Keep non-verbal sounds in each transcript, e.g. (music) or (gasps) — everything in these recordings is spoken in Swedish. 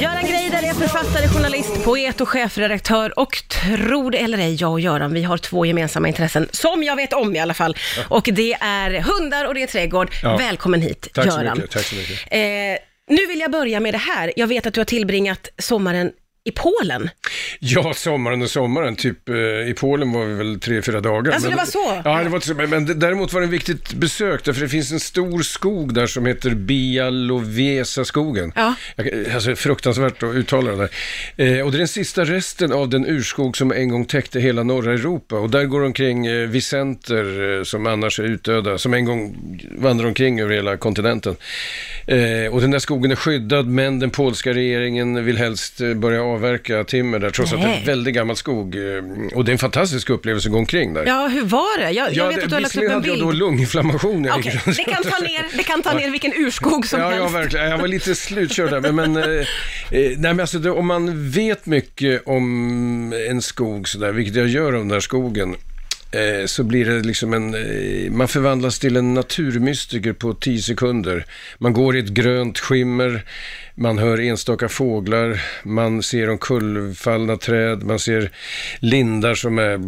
Göran Greider är författare, journalist, poet och chefredaktör och tro det eller ej, jag och Göran, vi har två gemensamma intressen, som jag vet om i alla fall. Och det är hundar och det är trädgård. Ja. Välkommen hit, Tack så Göran. mycket. Tack så mycket. Eh, nu vill jag börja med det här. Jag vet att du har tillbringat sommaren i Polen. Ja, sommaren och sommaren, typ eh, i Polen var vi väl tre, fyra dagar. Alltså, Men- det var så? Ja, det var så, men, men däremot var det ett viktigt besök, därför det finns en stor skog där som heter Bialovesaskogen. Ja. Jag, alltså, fruktansvärt att uttala det där. Eh, och det är den sista resten av den urskog som en gång täckte hela norra Europa. Och där går omkring eh, vicenter eh, som annars är utdöda, som en gång vandrar omkring över hela kontinenten. Eh, och den där skogen är skyddad, men den polska regeringen vill helst eh, börja avverka timmer där, trots att det är Nej. en väldigt gammal skog. Eh, och det är en fantastisk upplevelse att gå omkring där. Ja, hur var det? Jag, jag vet det- att du har lagt upp visserligen en hade jag bild. då lunginflammation. jag gick det kan ta ner, det kan ta ner vilken urskog som Ja, ja, helst. verkligen. Jag var lite slutkörd där. Men, men, eh, eh, nej, men alltså, det, om man vet mycket om en skog sådär, vilket jag gör om den här skogen, eh, så blir det liksom en, eh, man förvandlas till en naturmystiker på tio sekunder. Man går i ett grönt skimmer, man hör enstaka fåglar, man ser omkullfallna träd, man ser lindar som är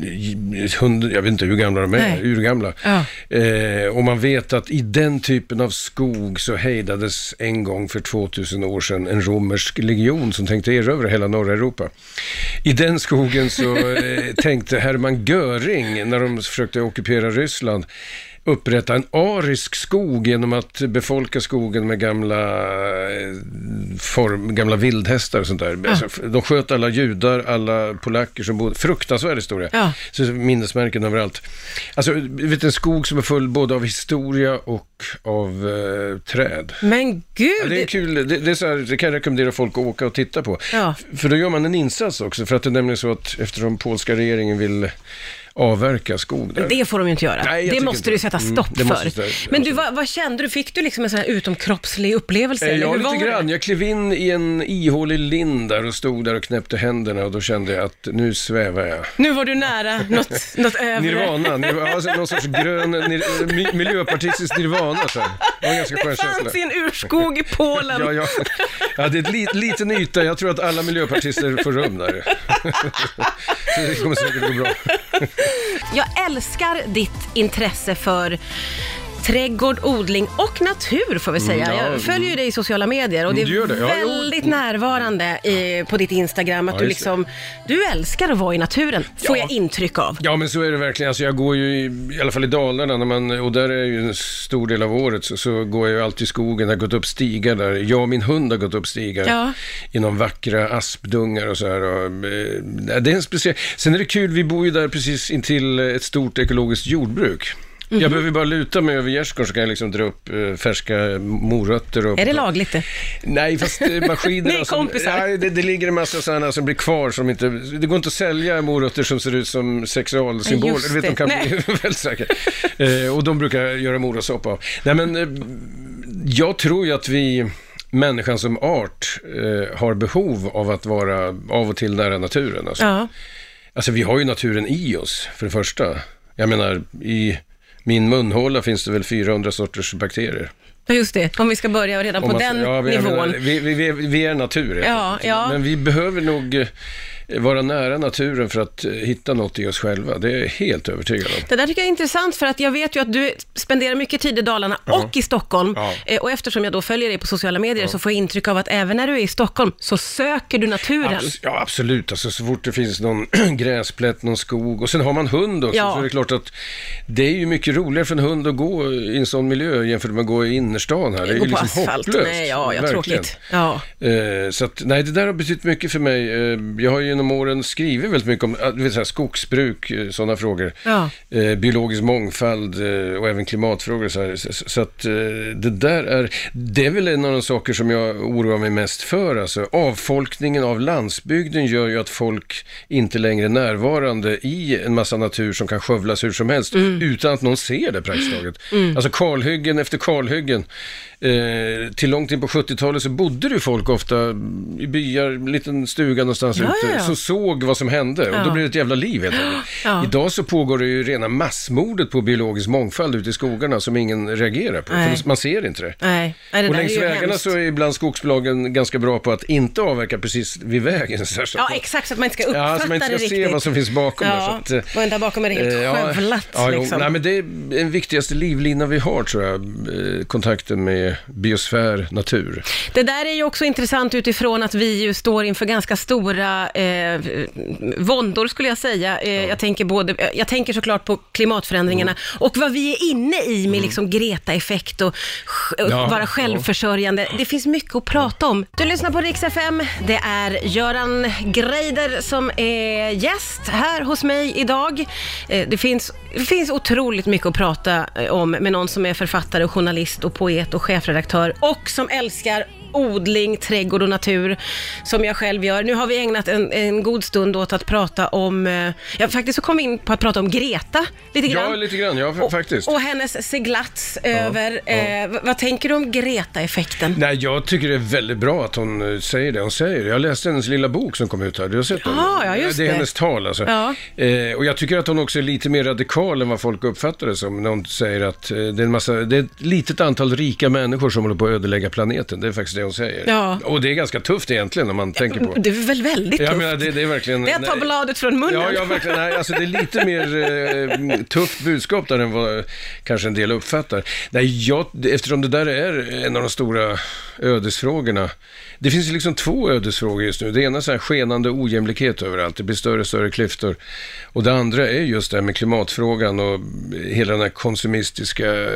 pff, hund, jag vet inte hur gamla de är, Nej. urgamla. Ja. Eh, och man vet att i den typen av skog så hejdades en gång för 2000 år sedan en romersk legion som tänkte erövra hela norra Europa. I den skogen så (laughs) eh, tänkte Hermann Göring, när de försökte ockupera Ryssland, upprätta en arisk skog genom att befolka skogen med gamla, eh, form, gamla vildhästar och sånt där. Alltså, de sköt alla judar, alla polacker som bodde. Fruktansvärd historia. Ja. Så minnesmärken överallt. Alltså, vet en skog som är full både av historia och av eh, träd. Men gud! Ja, det är kul, det, det, är så här, det kan jag rekommendera folk att åka och titta på. Ja. För då gör man en insats också, för att det är nämligen så att eftersom polska regeringen vill avverka skog där. Det får de ju inte göra. Nej, det måste inte du det. sätta Mm, stopp det måste för. jag- Men du, vad, vad kände du? Fick du liksom en sån här utomkroppslig upplevelse? Eh, Ja, lite det? grann. Jag klev in i en ihålig lind där och stod där och knäppte händerna och då kände jag att nu svävar jag. Nu var du nära något, (laughs) något övre. Nirvana, nirvana alltså någon sorts grön, nir, mi- miljöpartistisk nirvana. Så här. Det var en ganska skön Det känsla. fanns i en urskog i Polen. Ja, ja. ja, det är ett li, liten yta. Jag tror att alla miljöpartister får rum där. Så (laughs) det kommer säkert gå bra. Jag älskar ditt intresse för trädgård, odling och natur får vi säga. Mm, ja. Jag följer ju dig i sociala medier och det Mm, du gör det. Ja, väldigt närvarande i, på ditt Instagram att Ja, du just det. liksom, du älskar att vara i naturen, får Ja. jag intryck av. Ja, men så är det verkligen. Alltså, jag går ju, i, i alla fall i Dalarna, när man, och där är ju en stor del av året, så, så går jag ju alltid i skogen. Jag har gått upp stigar där. Jag och min hund har gått upp stigar Ja. inom vackra aspdungar och så här. Och, eh, det är en speciell... Sen är det kul, vi bor ju där precis intill ett stort ekologiskt jordbruk. Mhm. Jag behöver bara luta mig över gärdsgården så kan jag liksom dra upp eh, färska morötter. Och, Är det lagligt det? Nej, fast eh, (laughs) maskinerna Ni som... kompisar. Nej, det, det ligger en massa sådana som blir kvar som inte... Det går inte att sälja morötter som ser ut som sexualsymboler. Just Du vet, de det. kan Nej. bli (laughs) väldigt säkra. Eh, och de brukar göra morotssoppa av. Nej, men eh, jag tror ju att vi, människan som art, eh, har behov av att vara av och till nära naturen. Alltså. Ja. Alltså vi har ju naturen i oss, för det första. Jag menar, i min munhåla finns det väl 400 sorters bakterier. Ja, just det. Om vi ska börja redan Om på man- den ja, vi- nivån. menar, vi, vi, vi, är natur, Ja, ja. Men vi behöver nog eh, vara nära naturen för att eh, hitta något i oss själva. Det är jag helt övertygad om. Det där tycker jag är intressant för att jag vet ju att du spenderar mycket tid i Dalarna och i Stockholm. Ja. Eh, Och eftersom jag då följer dig på sociala medier så får jag intryck av att även när du är i Stockholm så söker du naturen. Abs- ja, absolut. Alltså, så fort det finns någon (clears throat) gräsplätt, någon skog och sen har man hund också, Ja. så är det klart att det är ju mycket roligare för en hund att gå i en sån miljö jämfört med att gå i innerstan här. Det är ju liksom asfalt. hopplöst. Nej, ja, ja, Verkligen. tråkigt. Ja. Eh, så att, nej, det där har betytt mycket för mig. Jag har ju genom åren skrivit väldigt mycket om eh, vet, så här, skogsbruk, sådana frågor. Ja. Eh, biologisk mångfald eh, och även klimatfrågor. Så, här. så, så att eh, det där är, det är väl en av de saker som jag oroar mig mest för. Alltså, avfolkningen av landsbygden gör ju att folk inte längre är närvarande i en massa natur som kan skövlas hur som helst utan att någon ser det praktiskt taget. Alltså kalhyggen efter kalhyggen. Eh, till långt in på 70-talet så bodde det ju folk ofta i byar, en liten stuga någonstans Ja, ute, ja, ja. Ja. som såg vad som hände och Ja. då blev det ett jävla liv helt enkelt. (gasps) Ja. Idag så pågår det ju rena massmordet på biologisk mångfald ute i skogarna som ingen reagerar på, Nej. för man ser inte det. Nej, Nej det Och längs vägarna hemskt. så är ibland skogsbolagen ganska bra på att inte avverka precis vid vägen. Så Ja, exakt, så att man inte ska uppfatta Ja, så man inte ska det se riktigt. vad som finns bakom där. Så Ja, att, eh, och än där bakom är det helt Eh, ja, skövlat. Ja, liksom. nej, men det är den viktigaste livlinan vi har, tror jag. eh, Kontakten med biosfär, natur. Det där är ju också intressant utifrån att vi ju står inför ganska stora eh, våndor skulle jag säga. Eh, jag, tänker både, eh, jag tänker såklart på klimatförändringarna Mm. och vad vi är inne i med liksom Greta-effekt och, och Ja, vara ja. självförsörjande. Det finns mycket att prata om. Du lyssnar på Rix FM. Det är Göran Greider som är gäst här hos mig idag. Eh, det, finns, det finns otroligt mycket att prata eh, om med någon som är författare, journalist och poet och chefredaktör och som älskar odling, trädgård och natur som jag själv gör. Nu har vi ägnat en, en god stund åt att prata om, eh, ja faktiskt så kom vi in på att prata om Greta lite grann. Ja, lite grann, ja, f- faktiskt. Och hennes seglats över. Eh, v- vad tänker du om Greta-effekten? Nej, jag tycker det är väldigt bra att hon eh, säger det hon säger. Jag läste hennes lilla bok som kom ut här. Du har sett den? Ja, ja, just det. är det. hennes tal alltså. Ja. Eh, och jag tycker att hon också är lite mer radikal än vad folk uppfattar det som. När hon säger att eh, det är en massa, det är ett litet antal rika människor som håller på att ödelägga planeten. Det är faktiskt det hon säger. Ja. Och det är ganska tufft egentligen om man tänker på. Det är väl väldigt Jag tufft? menar, det, det är verkligen... det är att ta bladet från munnen. Ja, ja, verkligen. Nej, alltså det är lite mer eh, tufft budskap där än vad kanske en del uppfattar. Nej, jag, eftersom det där är en av de stora ödesfrågorna. Det finns ju liksom två ödesfrågor just nu. Det ena är så här skenande ojämlikhet överallt. Det blir större och större klyftor. Och det andra är just det här med klimatfrågan och hela den här konsumistiska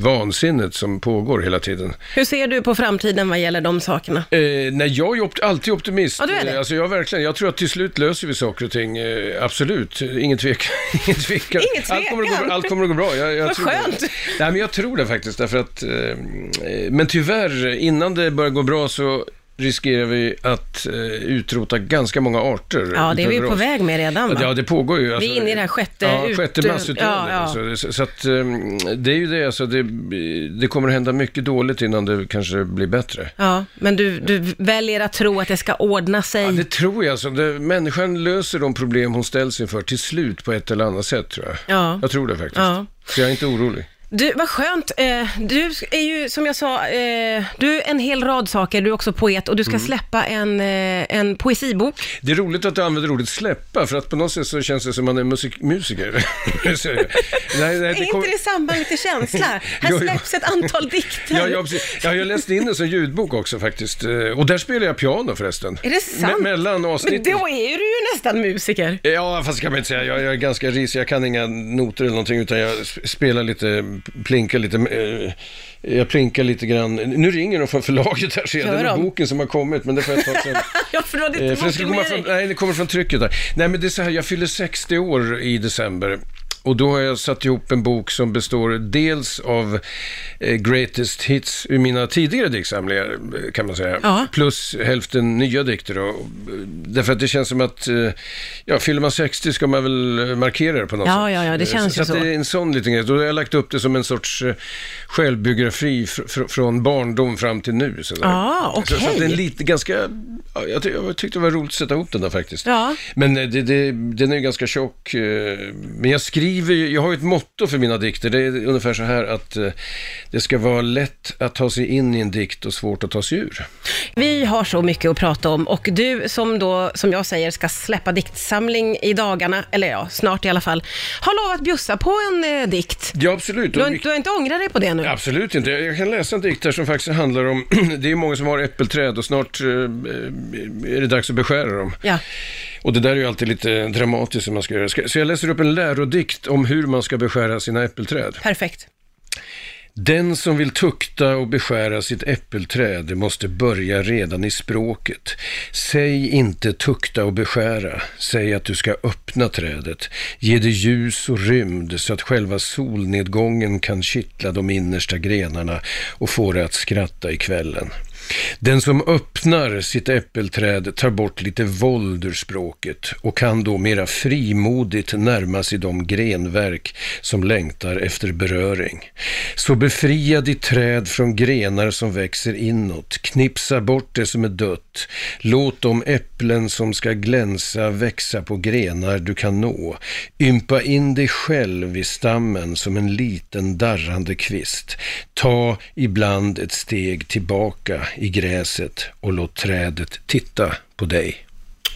vansinnet som pågår hela tiden. Hur ser du på framtiden vad gäller de sakerna? Eh, nej, jag är opt- alltid optimist. Ja, du är det? Eh, Alltså, jag, verkligen, jag tror att till slut löser vi saker och ting. Eh, absolut, ingen tvekan. (laughs) ingen tvekan. Ingen Allt, kommer att tvekan. gå, allt kommer att gå bra. Jag, jag Vad tror det. skönt. Nej, men jag tror det faktiskt. Därför att, eh, eh, men tyvärr, innan det börjar gå bra så riskerar vi att eh, utrota ganska många arter. Ja, det är vi på oss. väg med redan va? Ja, det pågår ju. Alltså, Vi är inne i det här sjätte ja, ut- sjätte massutdöendet. ja, ja. Så, så, att, um, det är ju det, alltså, det, det kommer hända mycket dåligt innan det kanske blir bättre. Ja, men du, du väljer att tro att det ska ordna sig. Ja, det tror jag. Alltså, det, människan löser de problem hon ställs inför till slut på ett eller annat sätt, tror jag. Ja. Jag tror det faktiskt. Ja. Så jag är inte orolig. Du, vad skönt. Eh, du är ju, som jag sa, eh, du är en hel rad saker. Du är också poet och du ska Mm. släppa en, eh, en poesibok. Det är roligt att du använder ordet släppa, för att på något sätt så känns det som man är musik- musiker. (laughs) Nej, nej, Är det inte kom- det samband med känsla? Här (laughs) släpps ett antal (laughs) dikter. Ja, ja, precis. ja, jag läste in det som ljudbok också faktiskt. Och där spelar jag piano förresten. Är det sant? Me- mellan Men avsnitten. då är du ju nästan musiker. Ja, fast det kan man inte säga. Jag, jag är ganska risig. Jag kan inga noter eller någonting, utan jag sp- spelar lite, plinkar lite. Eh, jag plinkar lite grann. Nu ringer de från förlaget här, ser jag. Det är de? boken som har kommit, men det får jag ta sen. (laughs) Jag förstår Eh, inte för det, komma från, nej, det kommer från trycket där. Nej, men det är så här, jag fyller 60 år i december. Och då har jag satt ihop en bok som består dels av eh, greatest hits ur mina tidigare diktsamlingar, eh, kan man säga. Ja. Plus hälften nya dikter. Då. Därför att det känns som att, eh, ja, fyller man 60 ska man väl markera det på något Ja, sätt. ja, ja, det Eh, känns så. ju Så att så. det är en sån liten grej. Då har jag lagt upp det som en sorts eh, självbiografi fr- fr- från barndom fram till nu. Så där. Ah, så, så att det är okej. lite, ganska, ja, jag, ty- jag tyckte det var roligt att sätta ihop den där faktiskt. Ja. Men eh, det, det, den är ju ganska tjock. eh, Men jag skriver ju- jag har ju ett motto för mina dikter. Det är ungefär så här att eh, det ska vara lätt att ta sig in i en dikt och svårt att ta sig ur. Vi har så mycket att prata om och du som då, som jag säger, ska släppa diktsamling i dagarna, eller ja, snart i alla fall, har lovat bjussa på en eh, dikt. Ja, absolut. Du har, du har inte ångrat dig på det nu? Absolut inte. Jag kan läsa en dikt här som faktiskt handlar om, (clears throat) det är många som har äppelträd och snart eh, är det dags att beskära dem. Ja. Och det där är ju alltid lite dramatiskt som man ska göra. Så jag läser upp en lärodikt om hur man ska beskära sina äppelträd. Perfekt. Den som vill tukta och beskära sitt äppelträd måste börja redan i språket. Säg inte tukta och beskära, säg att du ska öppna trädet. Ge det ljus och rymd så att själva solnedgången kan kittla de innersta grenarna och få det att skratta i kvällen. Den som öppnar sitt äppelträd tar bort lite våld ur språket och kan då mera frimodigt närma sig de grenverk som längtar efter beröring. Så befria ditt träd från grenar som växer inåt, knipsa bort det som är dött, låt de äpplen som ska glänsa växa på grenar du kan nå, ympa in dig själv i stammen som en liten darrande kvist, ta ibland ett steg tillbaka i gräset och låt trädet titta på dig.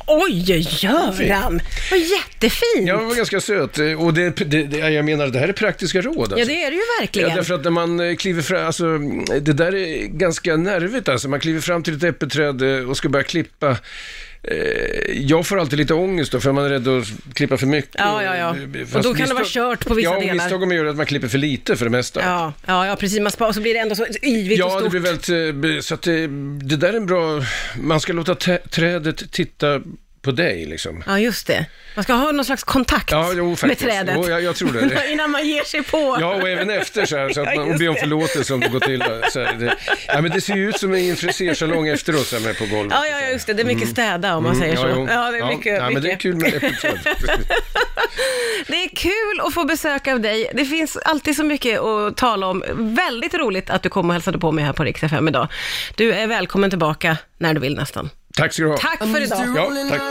Oj, Göran! Vad jättefint! Ja, det var ganska söt. Och det, det, det, jag menar, det här är praktiska råd. Alltså. Ja, det är det ju verkligen. Ja, därför att när man eh, kliver fram, alltså, det där är ganska nervigt alltså. Man kliver fram till ett äppelträd eh, och ska börja klippa. Eh, Jag får alltid lite ångest då, för man är rädd att klippa för mycket. Ja, ja, ja. Fast Och då kan det vara misstag- kört på vissa ja, delar. misstagen man gör att man klipper för lite för det mesta. Ja, ja, ja, precis. Man spar, och så blir det ändå så yvigt och Ja, det stort. blir väldigt, eh, så att det, det där är en bra, man ska låta trädet titta på dig liksom. Ja, just det. Man ska ha någon slags kontakt Ja, jo, med trädet. Jo, jag, jag tror det. (laughs) Innan man ger sig på. Ja, och även efter så här, så att (laughs) Ja, man, och just be om förlåtelse om det går till. Så här, det, ja, men det ser ju ut som en frisersalong efteråt, så här, med på golvet. Ja, ja, ja, just det. Det är mycket städa om man säger så. Mm. jo. Ja, det är mycket. ja, men det är mycket. kul med äppelträd. (laughs) Det är kul att få besök av dig. Det finns alltid så mycket att tala om. Väldigt roligt att du kom och hälsade på mig här på Rix FM idag. Du är välkommen tillbaka när du vill nästan. Tack ska du ha. Tack för idag. Ja, tack.